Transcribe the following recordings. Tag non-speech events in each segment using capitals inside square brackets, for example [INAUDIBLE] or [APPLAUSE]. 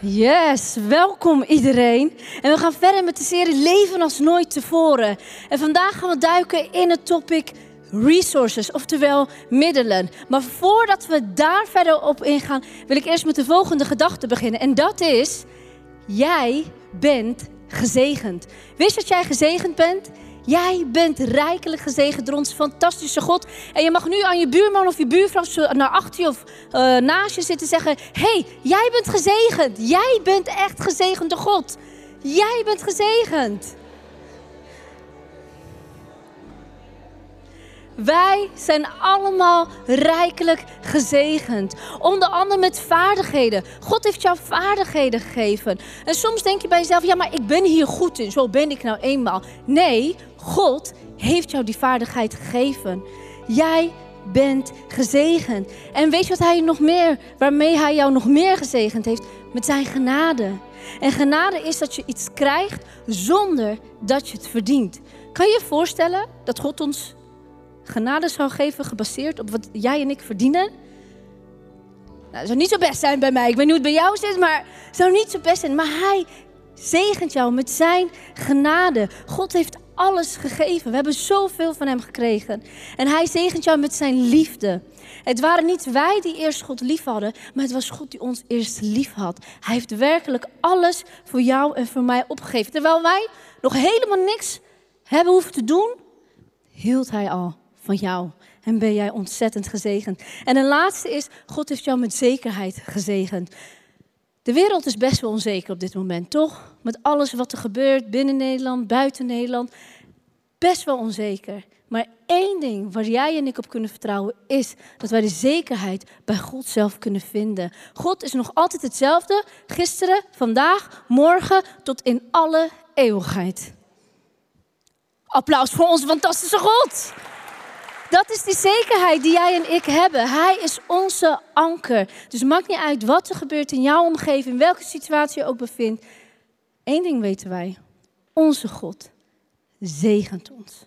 Yes, welkom iedereen. En we gaan verder met de serie Leven als nooit tevoren. En vandaag gaan we duiken in het topic resources, oftewel middelen. Maar voordat we daar verder op ingaan, wil ik eerst met de volgende gedachte beginnen. En dat is, jij bent gezegend. Wist dat jij gezegend bent? Jij bent rijkelijk gezegend door ons fantastische God. En je mag nu aan je buurman of je buurvrouw naar achter je of uh, naast je zitten zeggen: hey, jij bent gezegend. Jij bent echt gezegend door God. Jij bent gezegend. Wij zijn allemaal rijkelijk gezegend. Onder andere met vaardigheden. God heeft jou vaardigheden gegeven. En soms denk je bij jezelf: ja, maar ik ben hier goed in. Zo ben ik nou eenmaal. Nee, God heeft jou die vaardigheid gegeven. Jij bent gezegend. En weet je wat hij nog meer, waarmee hij jou nog meer gezegend heeft? Met zijn genade. En genade is dat je iets krijgt zonder dat je het verdient. Kan je je voorstellen dat God ons genade zou geven gebaseerd op wat jij en ik verdienen? Nou, dat zou niet zo best zijn bij mij. Ik weet niet hoe het bij jou zit, maar het zou niet zo best zijn. Maar hij zegent jou met zijn genade. God heeft alles gegeven. We hebben zoveel van hem gekregen. En hij zegent jou met zijn liefde. Het waren niet wij die eerst God lief hadden, maar het was God die ons eerst lief had. Hij heeft werkelijk alles voor jou en voor mij opgegeven. Terwijl wij nog helemaal niks hebben hoeven te doen, hield hij al van jou. En ben jij ontzettend gezegend. En een laatste is, God heeft jou met zekerheid gezegend. De wereld is best wel onzeker op dit moment, toch? Met alles wat er gebeurt binnen Nederland, buiten Nederland. Best wel onzeker. Maar één ding waar jij en ik op kunnen vertrouwen is dat wij de zekerheid bij God zelf kunnen vinden. God is nog altijd hetzelfde, gisteren, vandaag, morgen, tot in alle eeuwigheid. Applaus voor onze fantastische God. Dat is die zekerheid die jij en ik hebben. Hij is onze anker. Dus maakt niet uit wat er gebeurt in jouw omgeving, in welke situatie je ook bevindt. Eén ding weten wij. Onze God zegent ons.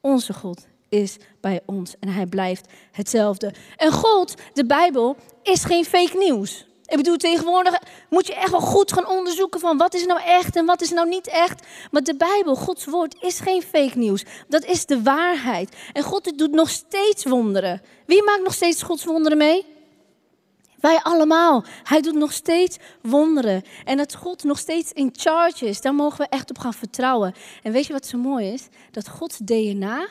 Onze God is bij ons en hij blijft hetzelfde. En God, de Bijbel, is geen fake nieuws. Ik bedoel, tegenwoordig moet je echt wel goed gaan onderzoeken van wat is nou echt en wat is nou niet echt. Maar de Bijbel, Gods woord, is geen fake nieuws. Dat is de waarheid. En God doet nog steeds wonderen. Wie maakt nog steeds Gods wonderen mee? Wij allemaal. Hij doet nog steeds wonderen. En dat God nog steeds in charge is, daar mogen we echt op gaan vertrouwen. En weet je wat zo mooi is? Dat Gods DNA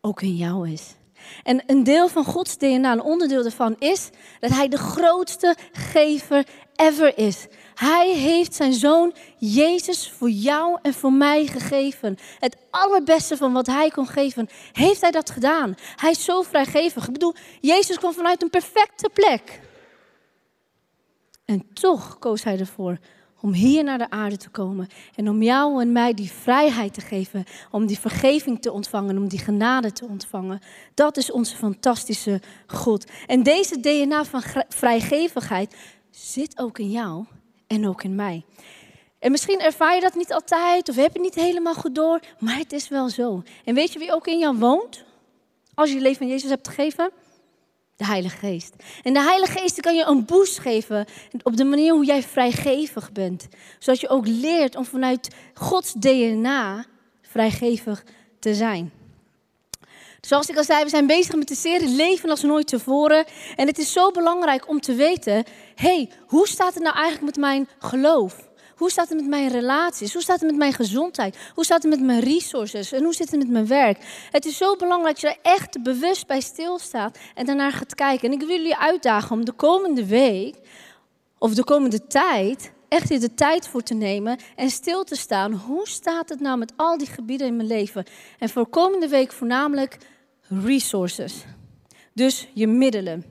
ook in jou is. En een deel van Gods DNA, een onderdeel daarvan is dat Hij de grootste gever ever is. Hij heeft zijn zoon Jezus voor jou en voor mij gegeven. Het allerbeste van wat hij kon geven, heeft hij dat gedaan. Hij is zo vrijgevig. Ik bedoel, Jezus kwam vanuit een perfecte plek. En toch koos hij ervoor om hier naar de aarde te komen en om jou en mij die vrijheid te geven, om die vergeving te ontvangen, om die genade te ontvangen. Dat is onze fantastische God. En deze DNA van vrijgevigheid zit ook in jou en ook in mij. En misschien ervaar je dat niet altijd of heb je het niet helemaal goed door, maar het is wel zo. En weet je wie ook in jou woont? Als je je leven aan Jezus hebt gegeven? De Heilige Geest. En de Heilige Geest kan je een boost geven op de manier hoe jij vrijgevig bent. Zodat je ook leert om vanuit Gods DNA vrijgevig te zijn. Zoals ik al zei, we zijn bezig met de serie Leven als nooit tevoren. En het is zo belangrijk om te weten, hey, hoe staat het nou eigenlijk met mijn geloof? Hoe staat het met mijn relaties? Hoe staat het met mijn gezondheid? Hoe staat het met mijn resources? En hoe zit het met mijn werk? Het is zo belangrijk dat je er echt bewust bij stilstaat en daarnaar gaat kijken. En ik wil jullie uitdagen om de komende week of de komende tijd echt hier de tijd voor te nemen en stil te staan. Hoe staat het nou met al die gebieden in mijn leven? En voor komende week voornamelijk resources. Dus je middelen.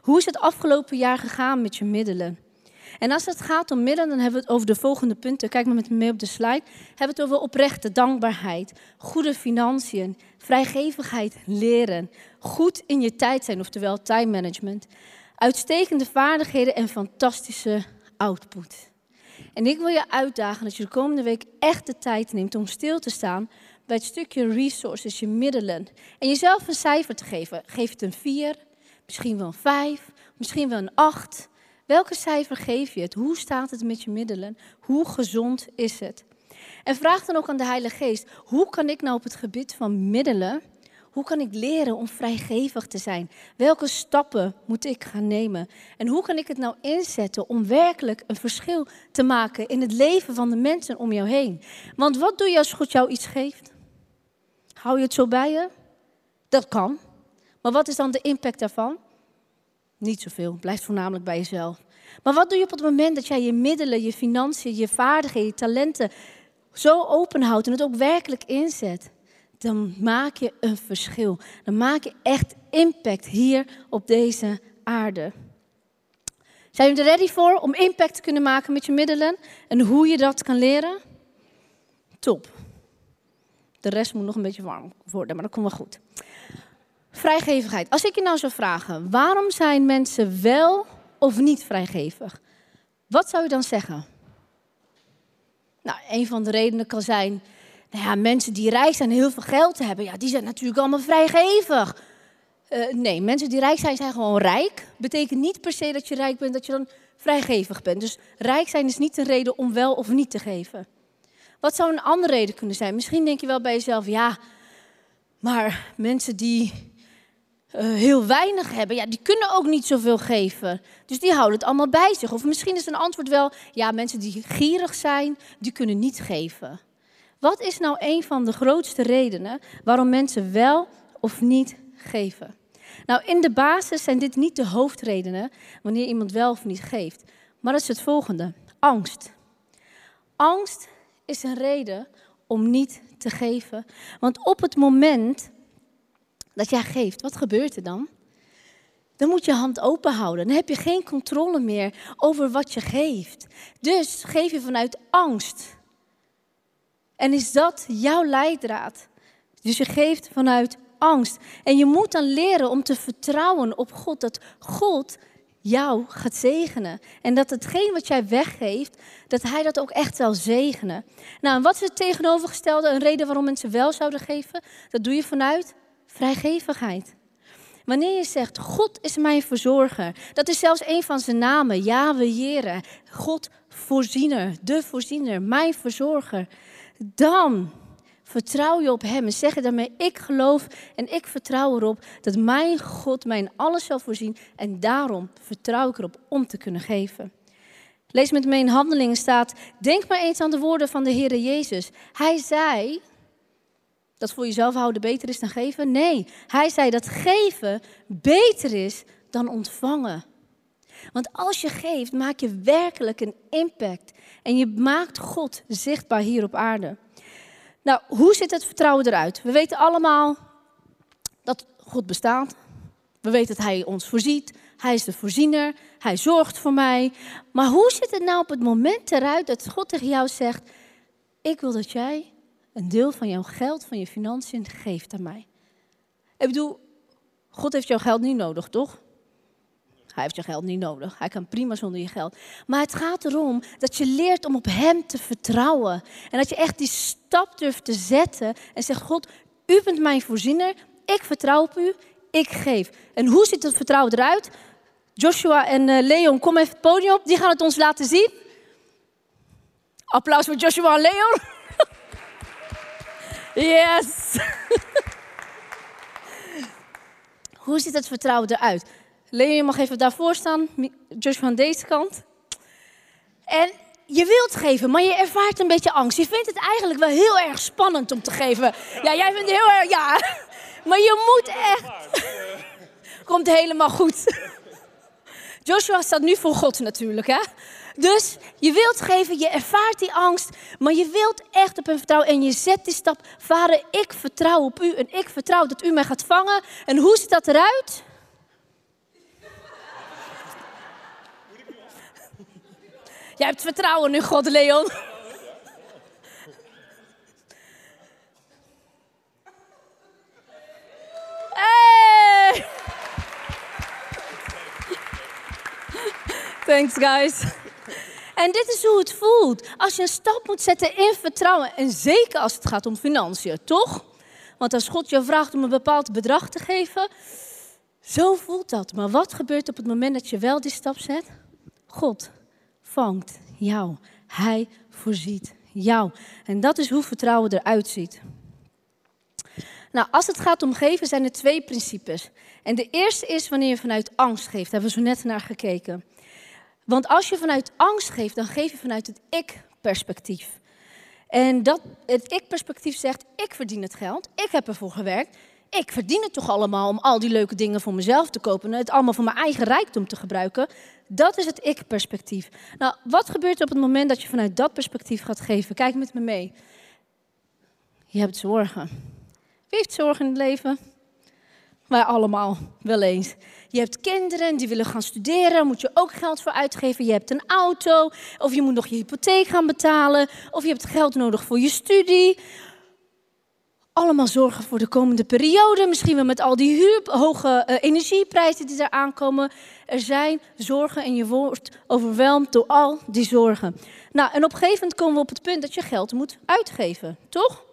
Hoe is het afgelopen jaar gegaan met je middelen? En als het gaat om middelen, dan hebben we het over de volgende punten. Kijk maar met me mee op de slide. Hebben we het over oprechte dankbaarheid, goede financiën, vrijgevigheid leren, goed in je tijd zijn, oftewel time management, uitstekende vaardigheden en fantastische output. En ik wil je uitdagen dat je de komende week echt de tijd neemt om stil te staan bij het stukje resources, je middelen. En jezelf een cijfer te geven. Geef het een 4, misschien wel een 5, misschien wel een 8. Welke cijfer geef je het? Hoe staat het met je middelen? Hoe gezond is het? En vraag dan ook aan de Heilige Geest: hoe kan ik nou op het gebied van middelen, hoe kan ik leren om vrijgevig te zijn? Welke stappen moet ik gaan nemen? En hoe kan ik het nou inzetten om werkelijk een verschil te maken in het leven van de mensen om jou heen? Want wat doe je als God jou iets geeft? Hou je het zo bij je? Dat kan. Maar wat is dan de impact daarvan? Niet zoveel, blijft voornamelijk bij jezelf. Maar wat doe je op het moment dat jij je middelen, je financiën, je vaardigheden, je talenten zo openhoudt en het ook werkelijk inzet? Dan maak je een verschil. Dan maak je echt impact hier op deze aarde. Zijn jullie er ready voor om impact te kunnen maken met je middelen en hoe je dat kan leren? Top. De rest moet nog een beetje warm worden, maar dat komt wel goed. Vrijgevigheid. Als ik je nou zou vragen, waarom zijn mensen wel of niet vrijgevig? Wat zou je dan zeggen? Nou, een van de redenen kan zijn, nou ja, mensen die rijk zijn en heel veel geld hebben, ja, die zijn natuurlijk allemaal vrijgevig. Uh, nee, mensen die rijk zijn, zijn gewoon rijk. Betekent niet per se dat je rijk bent, dat je dan vrijgevig bent. Dus rijk zijn is niet een reden om wel of niet te geven. Wat zou een andere reden kunnen zijn? Misschien denk je wel bij jezelf, ja, maar mensen die uh, heel weinig hebben, ja, die kunnen ook niet zoveel geven. Dus die houden het allemaal bij zich. Of misschien is een antwoord wel, ja, mensen die gierig zijn, die kunnen niet geven. Wat is nou een van de grootste redenen waarom mensen wel of niet geven? Nou, in de basis zijn dit niet de hoofdredenen wanneer iemand wel of niet geeft. Maar dat is het volgende: angst. Angst is een reden om niet te geven. Want op het moment dat jij geeft, wat gebeurt er dan? Dan moet je hand open houden. Dan heb je geen controle meer over wat je geeft. Dus geef je vanuit angst. En is dat jouw leidraad? Dus je geeft vanuit angst. En je moet dan leren om te vertrouwen op God. Dat God jou gaat zegenen. En dat hetgeen wat jij weggeeft, dat hij dat ook echt zal zegenen. Nou, en wat is het tegenovergestelde? Een reden waarom mensen wel zouden geven? Dat doe je vanuit vrijgevigheid. Wanneer je zegt, God is mijn verzorger, dat is zelfs een van zijn namen, Yahweh Jere, God voorziener, de voorziener, mijn verzorger, dan vertrouw je op Hem en zeg je daarmee, ik geloof en ik vertrouw erop dat mijn God mijn alles zal voorzien en daarom vertrouw ik erop om te kunnen geven. Lees met me in Handelingen staat, denk maar eens aan de woorden van de Heere Jezus. Hij zei, dat voor jezelf houden beter is dan geven? Nee, hij zei dat geven beter is dan ontvangen. Want als je geeft, maak je werkelijk een impact. En je maakt God zichtbaar hier op aarde. Nou, hoe ziet het vertrouwen eruit? We weten allemaal dat God bestaat. We weten dat Hij ons voorziet. Hij is de voorziener. Hij zorgt voor mij. Maar hoe ziet het nou op het moment eruit dat God tegen jou zegt: Ik wil dat jij een deel van jouw geld, van je financiën geeft aan mij. Ik bedoel, God heeft jouw geld niet nodig, toch? Hij heeft je geld niet nodig. Hij kan prima zonder je geld. Maar het gaat erom dat je leert om op Hem te vertrouwen. En dat je echt die stap durft te zetten en zegt: God, U bent mijn voorziener. Ik vertrouw op U. Ik geef. En hoe ziet het vertrouwen eruit? Joshua en uh, Leon, kom even het podium op. Die gaan het ons laten zien. Applaus voor Joshua en Leon. Yes! [LAUGHS] Hoe ziet het vertrouwen eruit? Leon, je mag even daarvoor staan. Josh van deze kant. En je wilt geven, maar je ervaart een beetje angst. Je vindt het eigenlijk wel heel erg spannend om te geven. Ja, jij vindt het heel erg, ja. [LAUGHS] Maar je moet echt... [LAUGHS] Komt helemaal goed. Joshua staat nu voor God natuurlijk, hè. Dus je wilt geven, je ervaart die angst, maar je wilt echt op hem vertrouwen en je zet die stap. Vader, ik vertrouw op u en ik vertrouw dat u mij gaat vangen. En hoe ziet dat eruit? Jij hebt vertrouwen in God, Leon. Hey! Thanks, guys. En dit is hoe het voelt. Als je een stap moet zetten in vertrouwen. En zeker als het gaat om financiën, toch? Want als God je vraagt om een bepaald bedrag te geven. Zo voelt dat. Maar wat gebeurt op het moment dat je wel die stap zet? God vangt jou. Hij voorziet jou. En dat is hoe vertrouwen eruit ziet. Nou, als het gaat om geven, zijn er twee principes. En de eerste is wanneer je vanuit angst geeft. Daar hebben we zo net naar gekeken. Want als je vanuit angst geeft, dan geef je vanuit het ik-perspectief. En dat, het ik-perspectief zegt, ik verdien het geld, ik heb ervoor gewerkt, ik verdien het toch allemaal om al die leuke dingen voor mezelf te kopen en het allemaal voor mijn eigen rijkdom te gebruiken. Dat is het ik-perspectief. Nou, wat gebeurt er op het moment dat je vanuit dat perspectief gaat geven? Kijk met me mee. Je hebt zorgen. Wie heeft zorgen in het leven? Wij allemaal, wel eens. Je hebt kinderen die willen gaan studeren, moet je ook geld voor uitgeven. Je hebt een auto, of je moet nog je hypotheek gaan betalen, of je hebt geld nodig voor je studie. Allemaal zorgen voor de komende periode, misschien wel met al die hoge uh, energieprijzen die er aankomen. Er zijn zorgen en je wordt overweldigd door al die zorgen. Nou, en op gegeven moment komen we op het punt dat je geld moet uitgeven, toch?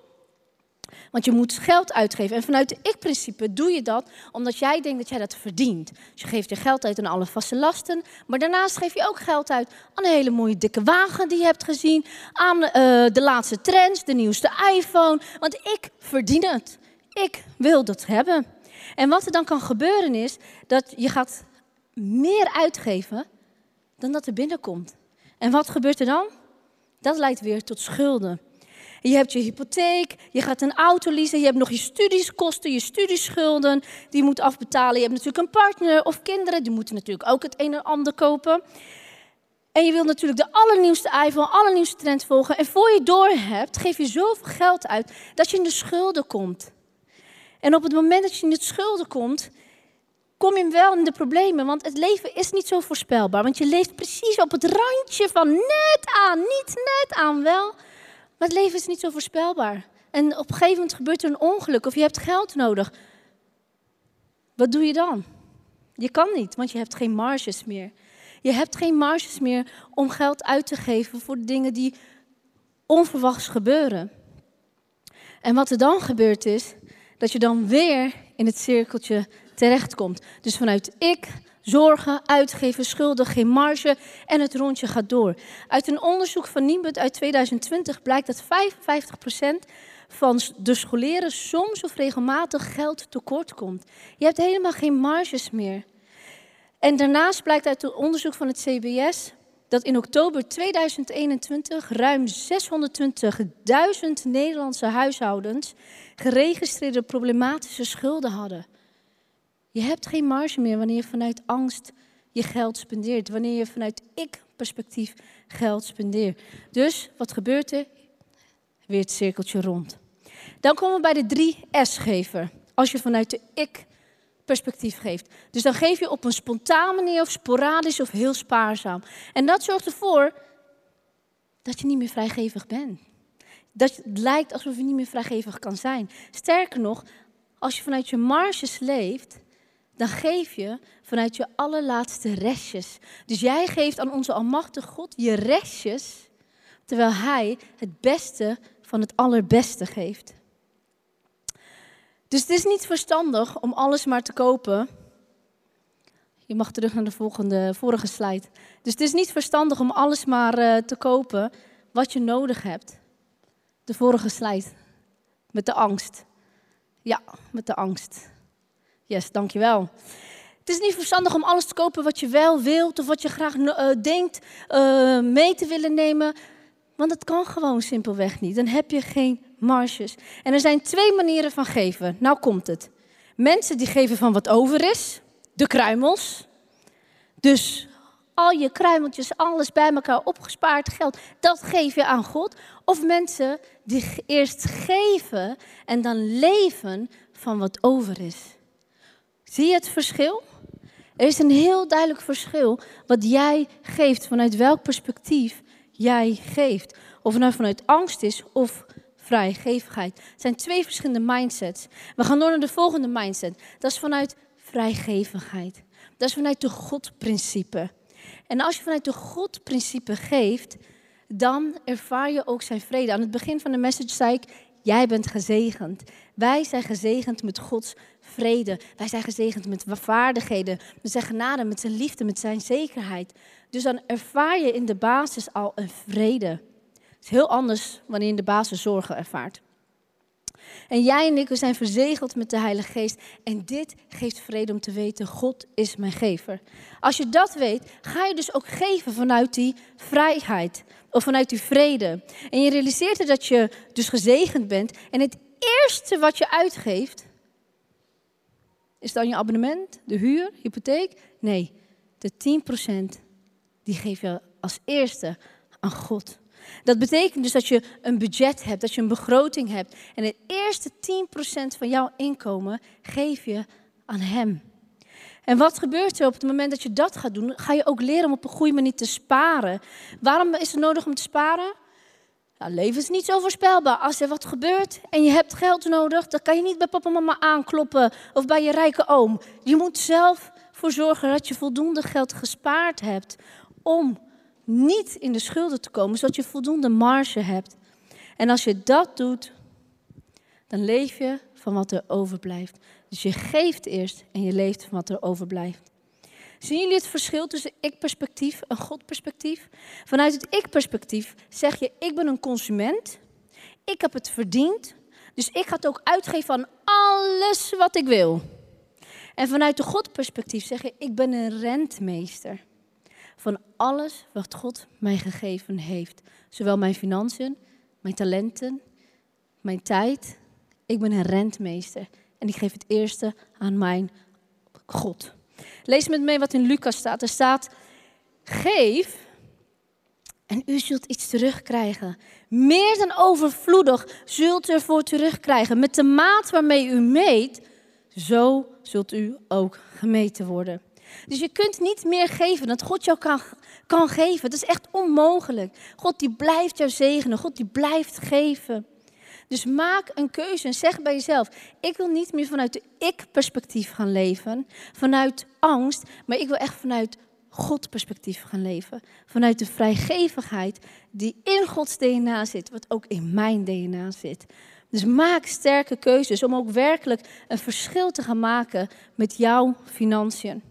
Want je moet geld uitgeven. En vanuit de ik-principe doe je dat omdat jij denkt dat jij dat verdient. Dus je geeft je geld uit aan alle vaste lasten. Maar daarnaast geef je ook geld uit aan een hele mooie dikke wagen die je hebt gezien. Aan uh, de laatste trends, de nieuwste iPhone. Want ik verdien het. Ik wil dat hebben. En wat er dan kan gebeuren is dat je gaat meer uitgeven dan dat er binnenkomt. En wat gebeurt er dan? Dat leidt weer tot schulden. Je hebt je hypotheek, je gaat een auto leasen, je hebt nog je studieskosten, je studieschulden, die je moet afbetalen. Je hebt natuurlijk een partner of kinderen, die moeten natuurlijk ook het een en ander kopen. En je wilt natuurlijk de allernieuwste iPhone, allernieuwste trend volgen. En voor je door hebt, geef je zoveel geld uit dat je in de schulden komt. En op het moment dat je in de schulden komt, kom je wel in de problemen. Want het leven is niet zo voorspelbaar. Want je leeft precies op het randje van net aan, niet net aan wel. Maar het leven is niet zo voorspelbaar. En op een gegeven moment gebeurt er een ongeluk of je hebt geld nodig. Wat doe je dan? Je kan niet, want je hebt geen marges meer. Je hebt geen marges meer om geld uit te geven voor dingen die onverwachts gebeuren. En wat er dan gebeurt is dat je dan weer in het cirkeltje terechtkomt. Dus vanuit ik Zorgen, uitgeven, schulden, geen marge en het rondje gaat door. Uit een onderzoek van Niembud uit 2020 blijkt dat 55% van de scholieren soms of regelmatig geld tekort komt. Je hebt helemaal geen marges meer. En daarnaast blijkt uit het onderzoek van het CBS dat in oktober 2021 ruim 620.000 Nederlandse huishoudens geregistreerde problematische schulden hadden. Je hebt geen marge meer wanneer je vanuit angst je geld spendeert. Wanneer je vanuit ik-perspectief geld spendeert. Dus wat gebeurt er? Weer het cirkeltje rond. Dan komen we bij de drie S-gever. Als je vanuit de ik-perspectief geeft. Dus dan geef je op een spontaan manier of sporadisch of heel spaarzaam. En dat zorgt ervoor dat je niet meer vrijgevig bent. Dat het lijkt alsof je niet meer vrijgevig kan zijn. Sterker nog, als je vanuit je marges leeft, dan geef je vanuit je allerlaatste restjes. Dus jij geeft aan onze Almachtige God je restjes, terwijl Hij het beste van het allerbeste geeft. Dus het is niet verstandig om alles maar te kopen. Je mag terug naar de volgende, vorige slide. Dus het is niet verstandig om alles maar uh, te kopen wat je nodig hebt. De vorige slide. Met de angst. Ja, met de angst. Yes, dankjewel. Het is niet verstandig om alles te kopen wat je wel wilt of wat je graag uh, denkt uh, mee te willen nemen. Want dat kan gewoon simpelweg niet. Dan heb je geen marges. En er zijn twee manieren van geven. Nou komt het. Mensen die geven van wat over is, de kruimels. Dus al je kruimeltjes, alles bij elkaar opgespaard geld, dat geef je aan God. Of mensen die eerst geven en dan leven van wat over is. Zie je het verschil? Er is een heel duidelijk verschil wat jij geeft, vanuit welk perspectief jij geeft. Of het nou vanuit angst is of vrijgevigheid. Het zijn twee verschillende mindsets. We gaan door naar de volgende mindset. Dat is vanuit vrijgevigheid. Dat is vanuit de Godprincipe. En als je vanuit de Godprincipe geeft, dan ervaar je ook zijn vrede. Aan het begin van de message zei ik, Jij bent gezegend. Wij zijn gezegend met Gods vrede. Wij zijn gezegend met vaardigheden, met zijn genade, met zijn liefde, met zijn zekerheid. Dus dan ervaar je in de basis al een vrede. Het is heel anders wanneer je in de basis zorgen ervaart. En jij en ik, we zijn verzegeld met de Heilige Geest. En dit geeft vrede om te weten, God is mijn gever. Als je dat weet, ga je dus ook geven vanuit die vrijheid. Of vanuit die vrede. En je realiseert er dat je dus gezegend bent. En het eerste wat je uitgeeft, is dan je abonnement, de huur, hypotheek? Nee, de 10% die geef je als eerste aan God. Dat betekent dus dat je een budget hebt, dat je een begroting hebt. En het eerste 10% van jouw inkomen geef je aan Hem. En wat gebeurt er op het moment dat je dat gaat doen? Ga je ook leren om op een goede manier te sparen. Waarom is het nodig om te sparen? Nou, leven is niet zo voorspelbaar. Als er wat gebeurt en je hebt geld nodig, dan kan je niet bij papa en mama aankloppen of bij je rijke oom. Je moet zelf voor zorgen dat je voldoende geld gespaard hebt om niet in de schulden te komen, zodat je voldoende marge hebt. En als je dat doet, dan leef je van wat er overblijft. Dus je geeft eerst en je leeft van wat er overblijft. Zien jullie het verschil tussen ik-perspectief en God-perspectief? Vanuit het ik-perspectief zeg je: ik ben een consument, ik heb het verdiend, dus ik ga het ook uitgeven aan alles wat ik wil. En vanuit de God-perspectief zeg je: ik ben een rentmeester van alles wat God mij gegeven heeft. Zowel mijn financiën, mijn talenten, mijn tijd. Ik ben een rentmeester en ik geef het eerste aan mijn God. Lees met me wat in Lucas staat. Er staat: Geef en u zult iets terugkrijgen. Meer dan overvloedig zult u ervoor terugkrijgen. Met de maat waarmee u meet, zo zult u ook gemeten worden. Dus je kunt niet meer geven dan God jou kan, kan geven. Dat is echt onmogelijk. God die blijft jou zegenen. God die blijft geven. Dus maak een keuze en zeg bij jezelf: ik wil niet meer vanuit de ik-perspectief gaan leven, vanuit angst, maar ik wil echt vanuit God-perspectief gaan leven. Vanuit de vrijgevigheid die in Gods DNA zit, wat ook in mijn DNA zit. Dus maak sterke keuzes om ook werkelijk een verschil te gaan maken met jouw financiën.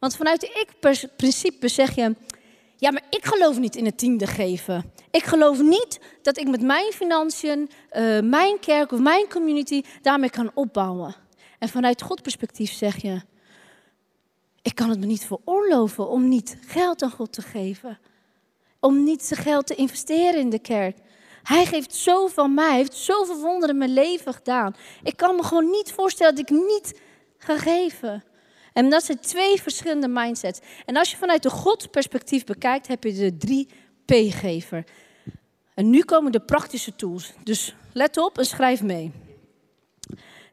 Want vanuit ik-principe zeg je, ja, maar ik geloof niet in het tiende geven. Ik geloof niet dat ik met mijn financiën, uh, mijn kerk of mijn community daarmee kan opbouwen. En vanuit God perspectief zeg je, ik kan het me niet veroorloven om niet geld aan God te geven. Om niet zijn geld te investeren in de kerk. Hij geeft zo van mij, hij heeft zoveel wonderen in mijn leven gedaan. Ik kan me gewoon niet voorstellen dat ik niet ga geven. En dat zijn twee verschillende mindsets. En als je vanuit de God-perspectief bekijkt, heb je de drie P-gever. En nu komen de praktische tools. Dus let op en schrijf mee.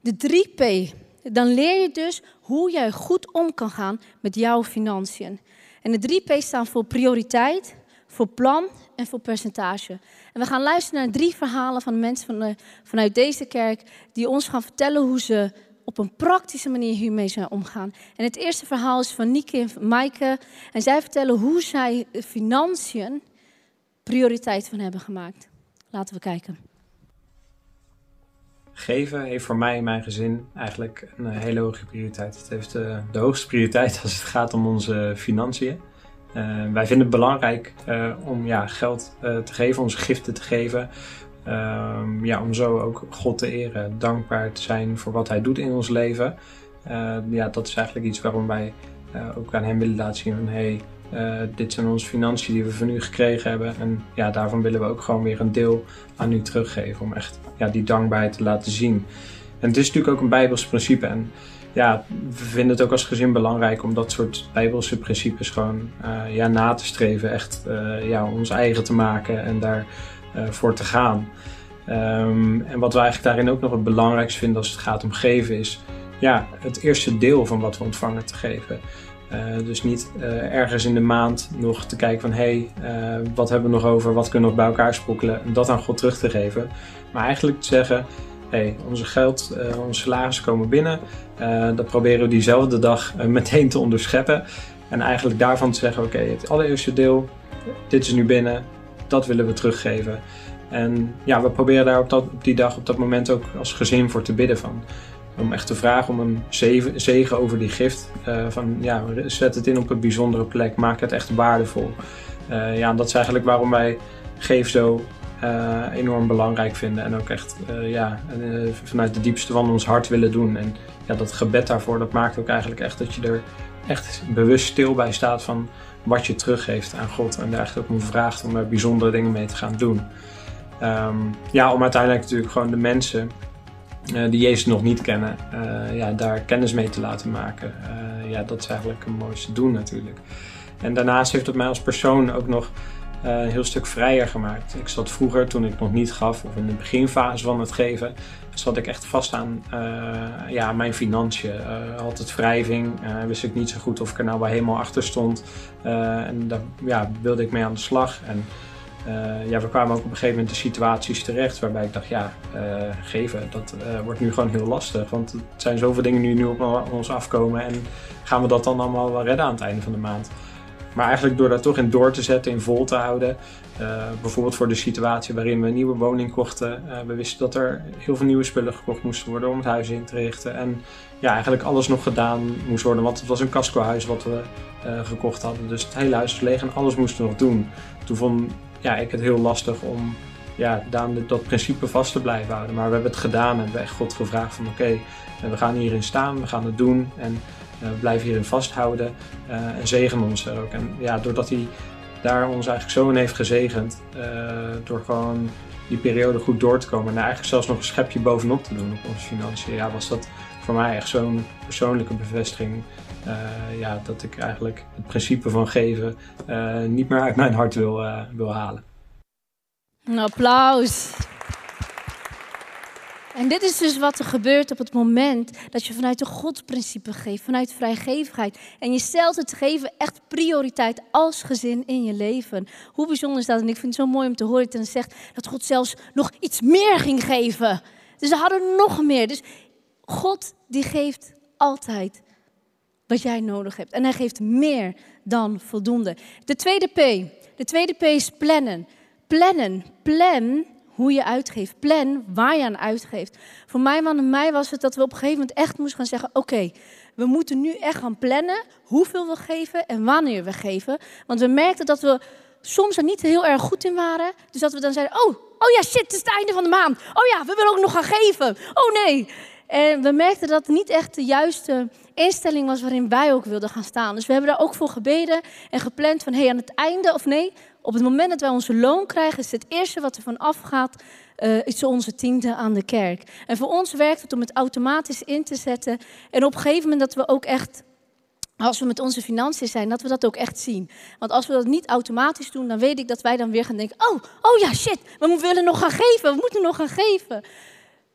De 3P. Dan leer je dus hoe jij goed om kan gaan met jouw financiën. En de 3P staan voor prioriteit, voor plan en voor percentage. En we gaan luisteren naar drie verhalen van mensen van de, vanuit deze kerk die ons gaan vertellen hoe ze op een praktische manier hiermee zijn omgaan. En het eerste verhaal is van Nieke en Maaike. En zij vertellen hoe zij financiën prioriteit van hebben gemaakt. Laten we kijken. Geven heeft voor mij en mijn gezin eigenlijk een hele hoge prioriteit. Het heeft de, de hoogste prioriteit als het gaat om onze financiën. Uh, wij vinden het belangrijk uh, om ja, geld te geven, onze giften te geven. Um, ja, om zo ook God te eren, dankbaar te zijn voor wat Hij doet in ons leven. ja, dat is eigenlijk iets waarom wij ook aan Hem willen laten zien van hey, dit zijn onze financiën die we van u gekregen hebben. En ja, daarvan willen we ook gewoon weer een deel aan u teruggeven om echt ja, die dankbaarheid te laten zien. En het is natuurlijk ook een Bijbels principe. En ja, we vinden het ook als gezin belangrijk om dat soort bijbelse principes gewoon uh, ja, na te streven. Echt ja, ons eigen te maken en uh, voor te gaan. Um, en wat we eigenlijk daarin ook nog het belangrijkste vinden als het gaat om geven is ja, het eerste deel van wat we ontvangen te geven. dus niet ergens in de maand nog te kijken van hé, hey, wat hebben we nog over, wat kunnen we nog bij elkaar sprokkelen en dat aan God terug te geven. Maar eigenlijk te zeggen, hey, onze geld, onze salaris komen binnen. Dat proberen we diezelfde dag meteen te onderscheppen. En eigenlijk daarvan te zeggen, oké, het allereerste deel, dit is nu binnen, dat willen we teruggeven. En ja, we proberen daar op, dat, die dag, op dat moment ook als gezin voor te bidden van. Om echt te vragen om een zegen over die gift. Uh, van ja, zet het in op een bijzondere plek. Maak het echt waardevol. Uh, ja, dat is eigenlijk waarom wij Geef zo uh, enorm belangrijk vinden. En ook echt ja, vanuit de diepste van ons hart willen doen. En ja, dat gebed daarvoor, dat maakt ook eigenlijk echt dat je er echt bewust stil bij staat van wat je teruggeeft aan God. En daar ook om vraagt om er bijzondere dingen mee te gaan doen. Um, ja, om uiteindelijk natuurlijk gewoon de mensen uh, die Jezus nog niet kennen, uh, ja, daar kennis mee te laten maken. Uh, ja, dat is eigenlijk het mooiste doen natuurlijk. En daarnaast heeft het mij als persoon ook nog een heel stuk vrijer gemaakt. Ik zat vroeger, toen ik nog niet gaf, of in de beginfase van het geven, zat ik echt vast aan ja, mijn financiën. altijd wrijving, wist ik niet zo goed of ik er nou wel helemaal achter stond. en daar ja, wilde ik mee aan de slag. En, ja, we kwamen ook op een gegeven moment in situaties terecht waarbij ik dacht, ja, geven, dat wordt nu gewoon heel lastig. Want er zijn zoveel dingen die nu op ons afkomen en gaan we dat dan allemaal wel redden aan het einde van de maand. Maar eigenlijk door daar toch in door te zetten, in vol te houden. bijvoorbeeld voor de situatie waarin we een nieuwe woning kochten. we wisten dat er heel veel nieuwe spullen gekocht moesten worden om het huis in te richten. En ja, eigenlijk alles nog gedaan moest worden, want het was een casco-huis wat we gekocht hadden. Dus het hele huis was leeg en alles moesten we nog doen. Toen vond ja, ik het heel lastig om ja, aan dat principe vast te blijven houden. Maar we hebben het gedaan en we hebben echt God gevraagd van oké, we gaan hierin staan, we gaan het doen en we blijven hierin vasthouden uh, en zegen ons ook. En ja, doordat hij daar ons eigenlijk zo in heeft gezegend, uh, door gewoon die periode goed door te komen en eigenlijk zelfs nog een schepje bovenop te doen op onze financiën, ja, was dat voor mij echt zo'n persoonlijke bevestiging. Ja, dat ik eigenlijk het principe van geven niet meer uit mijn hart wil, wil halen. Een applaus. En dit is dus wat er gebeurt op het moment dat je vanuit de Godprincipe geeft, vanuit vrijgevigheid. En je stelt het geven echt prioriteit als gezin in je leven. Hoe bijzonder is dat? En ik vind het zo mooi om te horen dat hij zegt dat God zelfs nog iets meer ging geven. Dus ze hadden nog meer. Dus God die geeft altijd wat jij nodig hebt. En hij geeft meer dan voldoende. De tweede P. De tweede P is plannen. Plannen. Plan hoe je uitgeeft. Plan waar je aan uitgeeft. Voor mijn man en mij was het dat we op een gegeven moment echt moesten gaan zeggen: Oké, we moeten nu echt gaan plannen hoeveel we geven en wanneer we geven. Want we merkten dat we soms er niet heel erg goed in waren. Dus dat we dan zeiden: Oh, oh ja, shit, het is het einde van de maand. Oh ja, we willen ook nog gaan geven. Oh nee. En we merkten dat het niet echt de juiste instelling was waarin wij ook wilden gaan staan. Dus we hebben daar ook voor gebeden en gepland van hey, aan het einde of nee, op het moment dat wij onze loon krijgen, is het eerste wat er van afgaat, uh, is onze tiende aan de kerk. En voor ons werkt het om het automatisch in te zetten. En op een gegeven moment dat we ook echt als we met onze financiën zijn, dat we dat ook echt zien. Want als we dat niet automatisch doen, dan weet ik dat wij dan weer gaan denken: oh, oh ja, shit, we willen nog gaan geven, we moeten nog gaan geven.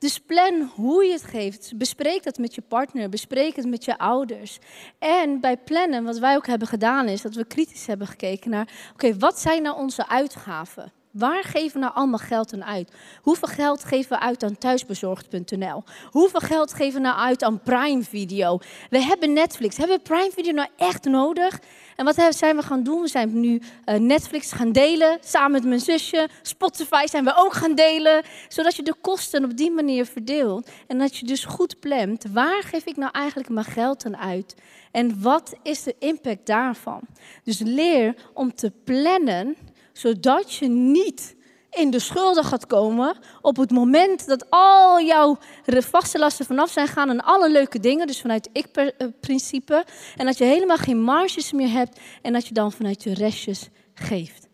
Dus plan hoe je het geeft. Bespreek dat met je partner, bespreek het met je ouders. En bij plannen, wat wij ook hebben gedaan, is dat we kritisch hebben gekeken naar: oké, wat zijn nou onze uitgaven? Waar geven we nou allemaal geld aan uit? Hoeveel geld geven we uit aan thuisbezorgd.nl? Hoeveel geld geven we nou uit aan Prime Video? We hebben Netflix. Hebben we Prime Video nou echt nodig? En wat zijn we gaan doen? We zijn nu uh, Netflix gaan delen, samen met mijn zusje. Spotify zijn we ook gaan delen, zodat je de kosten op die manier verdeelt. En dat je dus goed plant, waar geef ik nou eigenlijk mijn geld aan uit? En wat is de impact daarvan? Dus leer om te plannen, zodat je niet in de schulden gaat komen op het moment dat al jouw vaste lasten vanaf zijn gaan en alle leuke dingen, dus vanuit ik-principe, en dat je helemaal geen marges meer hebt en dat je dan vanuit je restjes geeft.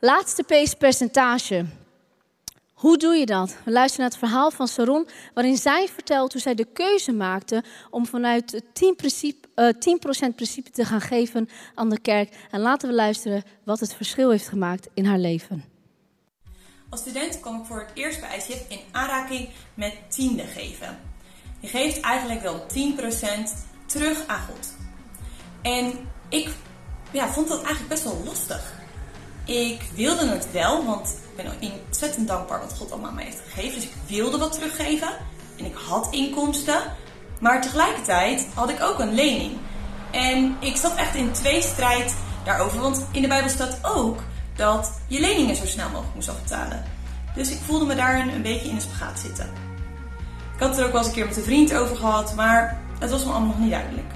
Laatste P percentage. Hoe doe je dat? We luisteren naar het verhaal van Saron, waarin zij vertelt hoe zij de keuze maakte om vanuit het 10%, principe, uh, 10 principe te gaan geven aan de kerk. En laten we luisteren wat het verschil heeft gemaakt in haar leven. Als student kwam ik voor het eerst bij ICF in aanraking met tiende geven. Je geeft eigenlijk wel 10% terug aan God. En ik ja, vond dat eigenlijk best wel lastig. Ik wilde het wel, want ik ben ontzettend dankbaar wat God allemaal mij heeft gegeven. Dus ik wilde wat teruggeven. En ik had inkomsten. Maar tegelijkertijd had ik ook een lening. En ik zat echt in twee strijd daarover. Want in de Bijbel staat ook dat je leningen zo snel mogelijk moest afbetalen. Dus ik voelde me daar een, beetje in de spagaat zitten. Ik had het er ook wel eens een keer met een vriend over gehad, maar het was me allemaal nog niet duidelijk.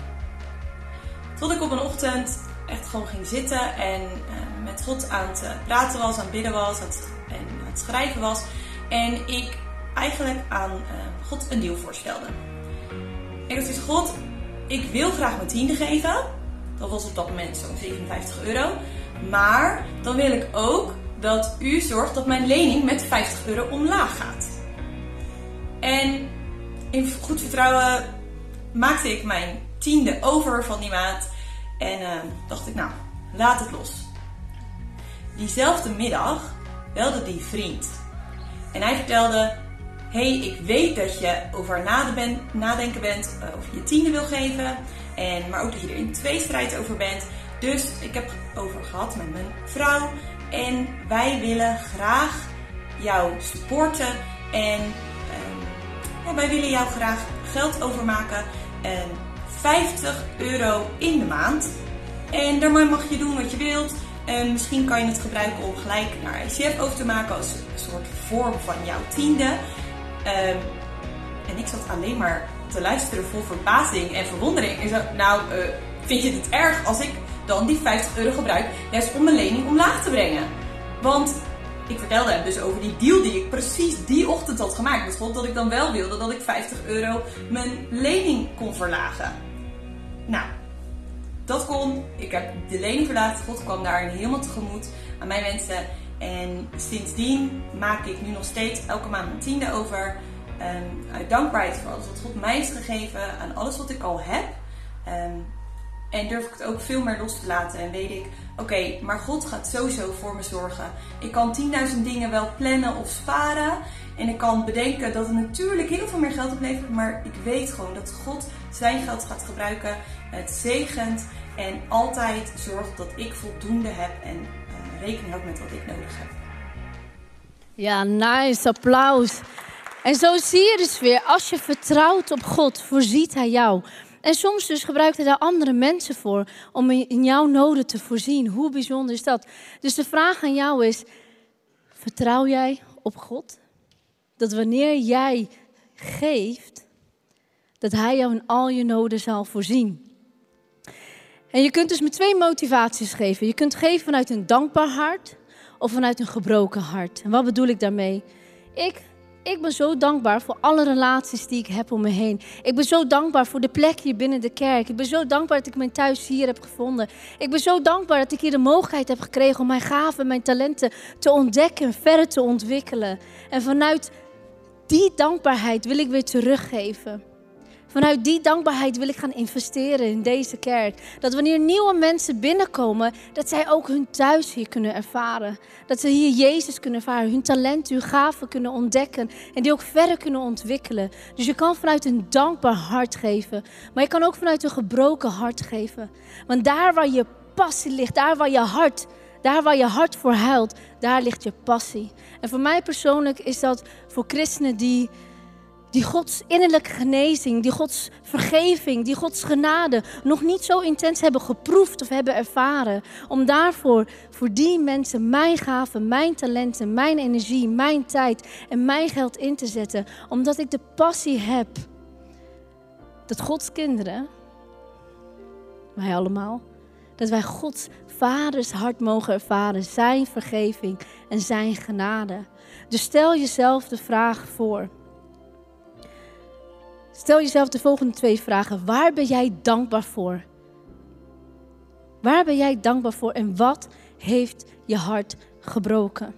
Tot ik op een ochtend echt gewoon ging zitten en uh, met God aan het praten was, aan het bidden was het, en aan het schrijven was. En ik eigenlijk aan uh, God een deal voorstelde. Ik had God, ik wil graag mijn tiende geven. Dat was op dat moment zo'n 57 euro. Maar dan wil ik ook dat u zorgt dat mijn lening met 50 euro omlaag gaat. En in goed vertrouwen maakte ik mijn tiende over van die maand. En uh, dacht ik, nou, laat het los. Diezelfde middag belde die vriend. En hij vertelde, hey, ik weet dat je over nadenken bent uh, of je tiende wil geven. En, maar ook dat je er in twee strijd over bent. Dus ik heb over gehad met mijn vrouw. En wij willen graag jou supporten. En ja, wij willen jou graag geld overmaken. En 50 euro in de maand. En daarmee mag je doen wat je wilt. En misschien kan je het gebruiken om gelijk naar ICF over te maken als een soort vorm van jouw tiende. Um, en ik zat alleen maar te luisteren vol verbazing en verwondering. En zo, nou, uh, vind je het erg als ik dan die 50 euro gebruik juist om mijn lening omlaag te brengen? Want ik vertelde hem dus over die deal die ik precies die ochtend had gemaakt God. Dat ik dan wel wilde dat ik 50 euro mijn lening kon verlagen. Nou, dat kon. Ik heb de lening verlaagd. God kwam daarin helemaal tegemoet aan mijn wensen. En sindsdien maak ik nu nog steeds elke maand een tiende over. Um, uit dankbaarheid voor alles wat God mij heeft gegeven. Aan alles wat ik al heb. Um, en durf ik het ook veel meer los te laten. En weet ik, oké, maar God gaat sowieso voor me zorgen. Ik kan 10.000 dingen wel plannen of sparen. En ik kan bedenken dat het natuurlijk heel veel meer geld oplevert. Maar ik weet gewoon dat God zijn geld gaat gebruiken. Het zegent. En altijd zorgt dat ik voldoende heb. En uh, rekening houdt met wat ik nodig heb. Ja, nice. Applaus. En zo zie je dus weer, als je vertrouwt op God, voorziet Hij jou. En soms dus gebruikt hij daar andere mensen voor om in jouw noden te voorzien. Hoe bijzonder is dat? Dus de vraag aan jou is, vertrouw jij op God? Dat wanneer jij geeft, dat hij jou in al je noden zal voorzien. En je kunt dus met twee motivaties geven. Je kunt geven vanuit een dankbaar hart of vanuit een gebroken hart. En wat bedoel ik daarmee? Ik ik ben zo dankbaar voor alle relaties die ik heb om me heen. Ik ben zo dankbaar voor de plek hier binnen de kerk. Ik ben zo dankbaar dat ik mijn thuis hier heb gevonden. Ik ben zo dankbaar dat ik hier de mogelijkheid heb gekregen om mijn gaven en mijn talenten te ontdekken en verder te ontwikkelen. En vanuit die dankbaarheid wil ik weer teruggeven. Vanuit die dankbaarheid wil ik gaan investeren in deze kerk. Dat wanneer nieuwe mensen binnenkomen, dat zij ook hun thuis hier kunnen ervaren. Dat ze hier Jezus kunnen ervaren, hun talenten, hun gaven kunnen ontdekken en die ook verder kunnen ontwikkelen. Dus je kan vanuit een dankbaar hart geven, maar je kan ook vanuit een gebroken hart geven. Want daar waar je passie ligt, daar waar je hart daar waar je hart voor huilt, daar ligt je passie. En voor mij persoonlijk is dat voor christenen die die Gods innerlijke genezing, die Gods vergeving, die Gods genade nog niet zo intens hebben geproefd of hebben ervaren. Om daarvoor, voor die mensen, mijn gaven, mijn talenten, mijn energie, mijn tijd en mijn geld in te zetten. Omdat ik de passie heb dat Gods kinderen, wij allemaal, dat wij Gods vaders hart mogen ervaren, zijn vergeving en zijn genade. Dus stel jezelf de vraag voor. Stel jezelf de volgende twee vragen. Waar ben jij dankbaar voor? Waar ben jij dankbaar voor en wat heeft je hart gebroken?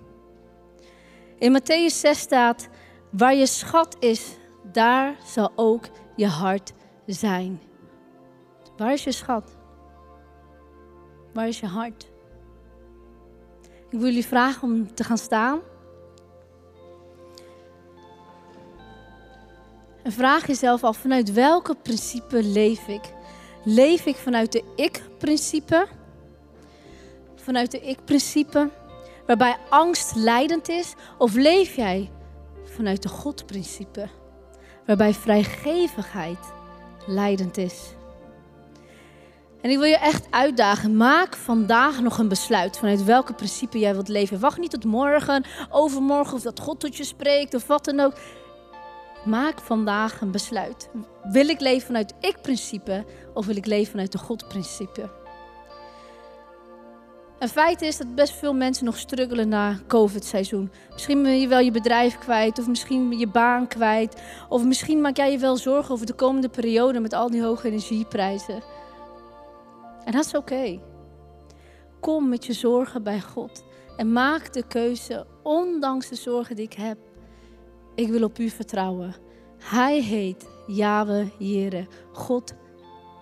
In Matthäus 6 staat: Waar je schat is, daar zal ook je hart zijn. Waar is je schat? Waar is je hart? Ik wil jullie vragen om te gaan staan. En vraag jezelf af, vanuit welke principe leef ik? Leef ik vanuit de ik-principe? Vanuit de ik-principe, waarbij angst leidend is? Of leef jij vanuit de God-principe, waarbij vrijgevigheid leidend is? En ik wil je echt uitdagen. Maak vandaag nog een besluit vanuit welke principe jij wilt leven. Wacht niet tot morgen, overmorgen of dat God tot je spreekt of wat dan ook. Maak vandaag een besluit. Wil ik leven vanuit ik-principe of wil ik leven vanuit de God-principe? Een feit is dat best veel mensen nog struggelen na COVID-seizoen. Misschien ben je wel je bedrijf kwijt, of misschien je baan kwijt. Of misschien maak jij je wel zorgen over de komende periode met al die hoge energieprijzen. En dat is oké. Kom met je zorgen bij God en maak de keuze, ondanks de zorgen die ik heb. Ik wil op u vertrouwen. Hij heet Yahweh Jere, God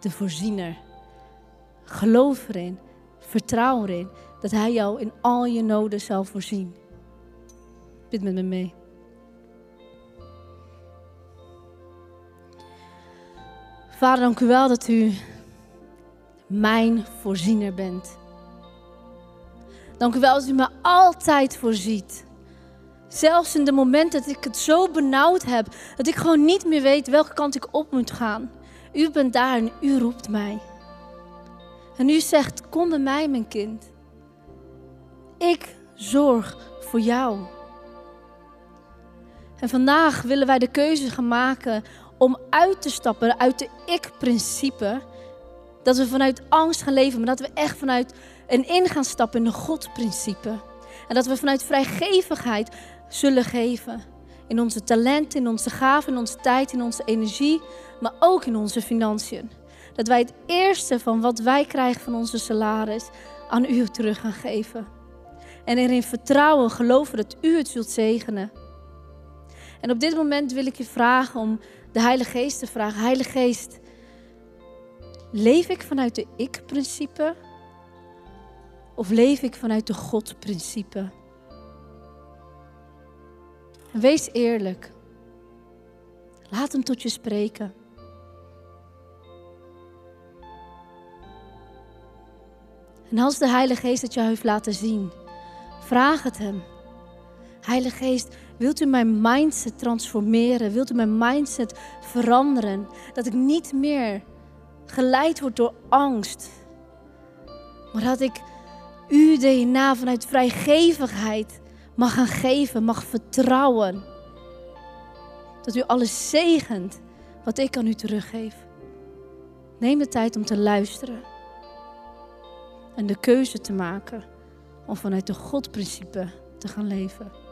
de voorziener. Geloof erin, vertrouw erin dat Hij jou in al je noden zal voorzien. Bid met me mee. Vader, dank u wel dat u mijn voorziener bent. Dank u wel dat u me altijd voorziet. Zelfs in de momenten dat ik het zo benauwd heb, dat ik gewoon niet meer weet welke kant ik op moet gaan. U bent daar en u roept mij. En u zegt, kom bij mij mijn kind. Ik zorg voor jou. En vandaag willen wij de keuze gaan maken om uit te stappen uit de ik-principe. Dat we vanuit angst gaan leven, maar dat we echt vanuit en in gaan stappen in de God-principe. En dat we vanuit vrijgevigheid zullen geven. In onze talenten, in onze gaven, in onze tijd, in onze energie, maar ook in onze financiën. Dat wij het eerste van wat wij krijgen van onze salaris aan u terug gaan geven. En erin vertrouwen, geloven dat u het zult zegenen. En op dit moment wil ik je vragen om de Heilige Geest te vragen. Heilige Geest, leef ik vanuit de ik-principe? Of leef ik vanuit de God-principe? Wees eerlijk. Laat hem tot je spreken. En als de Heilige Geest het jou heeft laten zien, vraag het hem. Heilige Geest, wilt u mijn mindset transformeren? Wilt u mijn mindset veranderen? Dat ik niet meer geleid word door angst, maar dat ik uw DNA vanuit vrijgevigheid mag gaan geven, mag vertrouwen. Dat u alles zegent wat ik aan u teruggeef. Neem de tijd om te luisteren en de keuze te maken om vanuit de Godprincipe te gaan leven.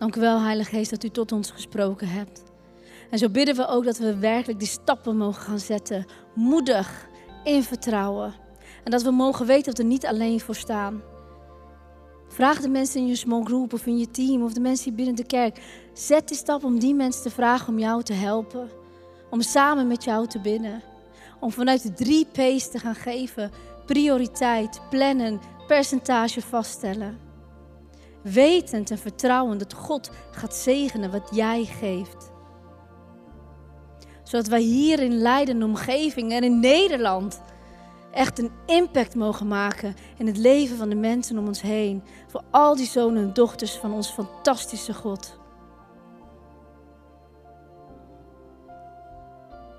Dank u wel, Heilige Geest, dat u tot ons gesproken hebt. En zo bidden we ook dat we werkelijk die stappen mogen gaan zetten. Moedig, in vertrouwen. En dat we mogen weten dat we er niet alleen voor staan. Vraag de mensen in je small group of in je team of de mensen hier binnen de kerk. Zet die stap om die mensen te vragen om jou te helpen. Om samen met jou te bidden. Om vanuit de drie P's te gaan geven. Prioriteit, plannen, percentage vaststellen. Wetend en vertrouwend dat God gaat zegenen wat jij geeft. Zodat wij hier in Leiden, omgeving en in Nederland echt een impact mogen maken in het leven van de mensen om ons heen. Voor al die zonen en dochters van ons fantastische God.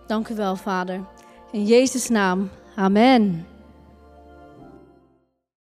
Dank u wel, Vader. In Jezus' naam. Amen.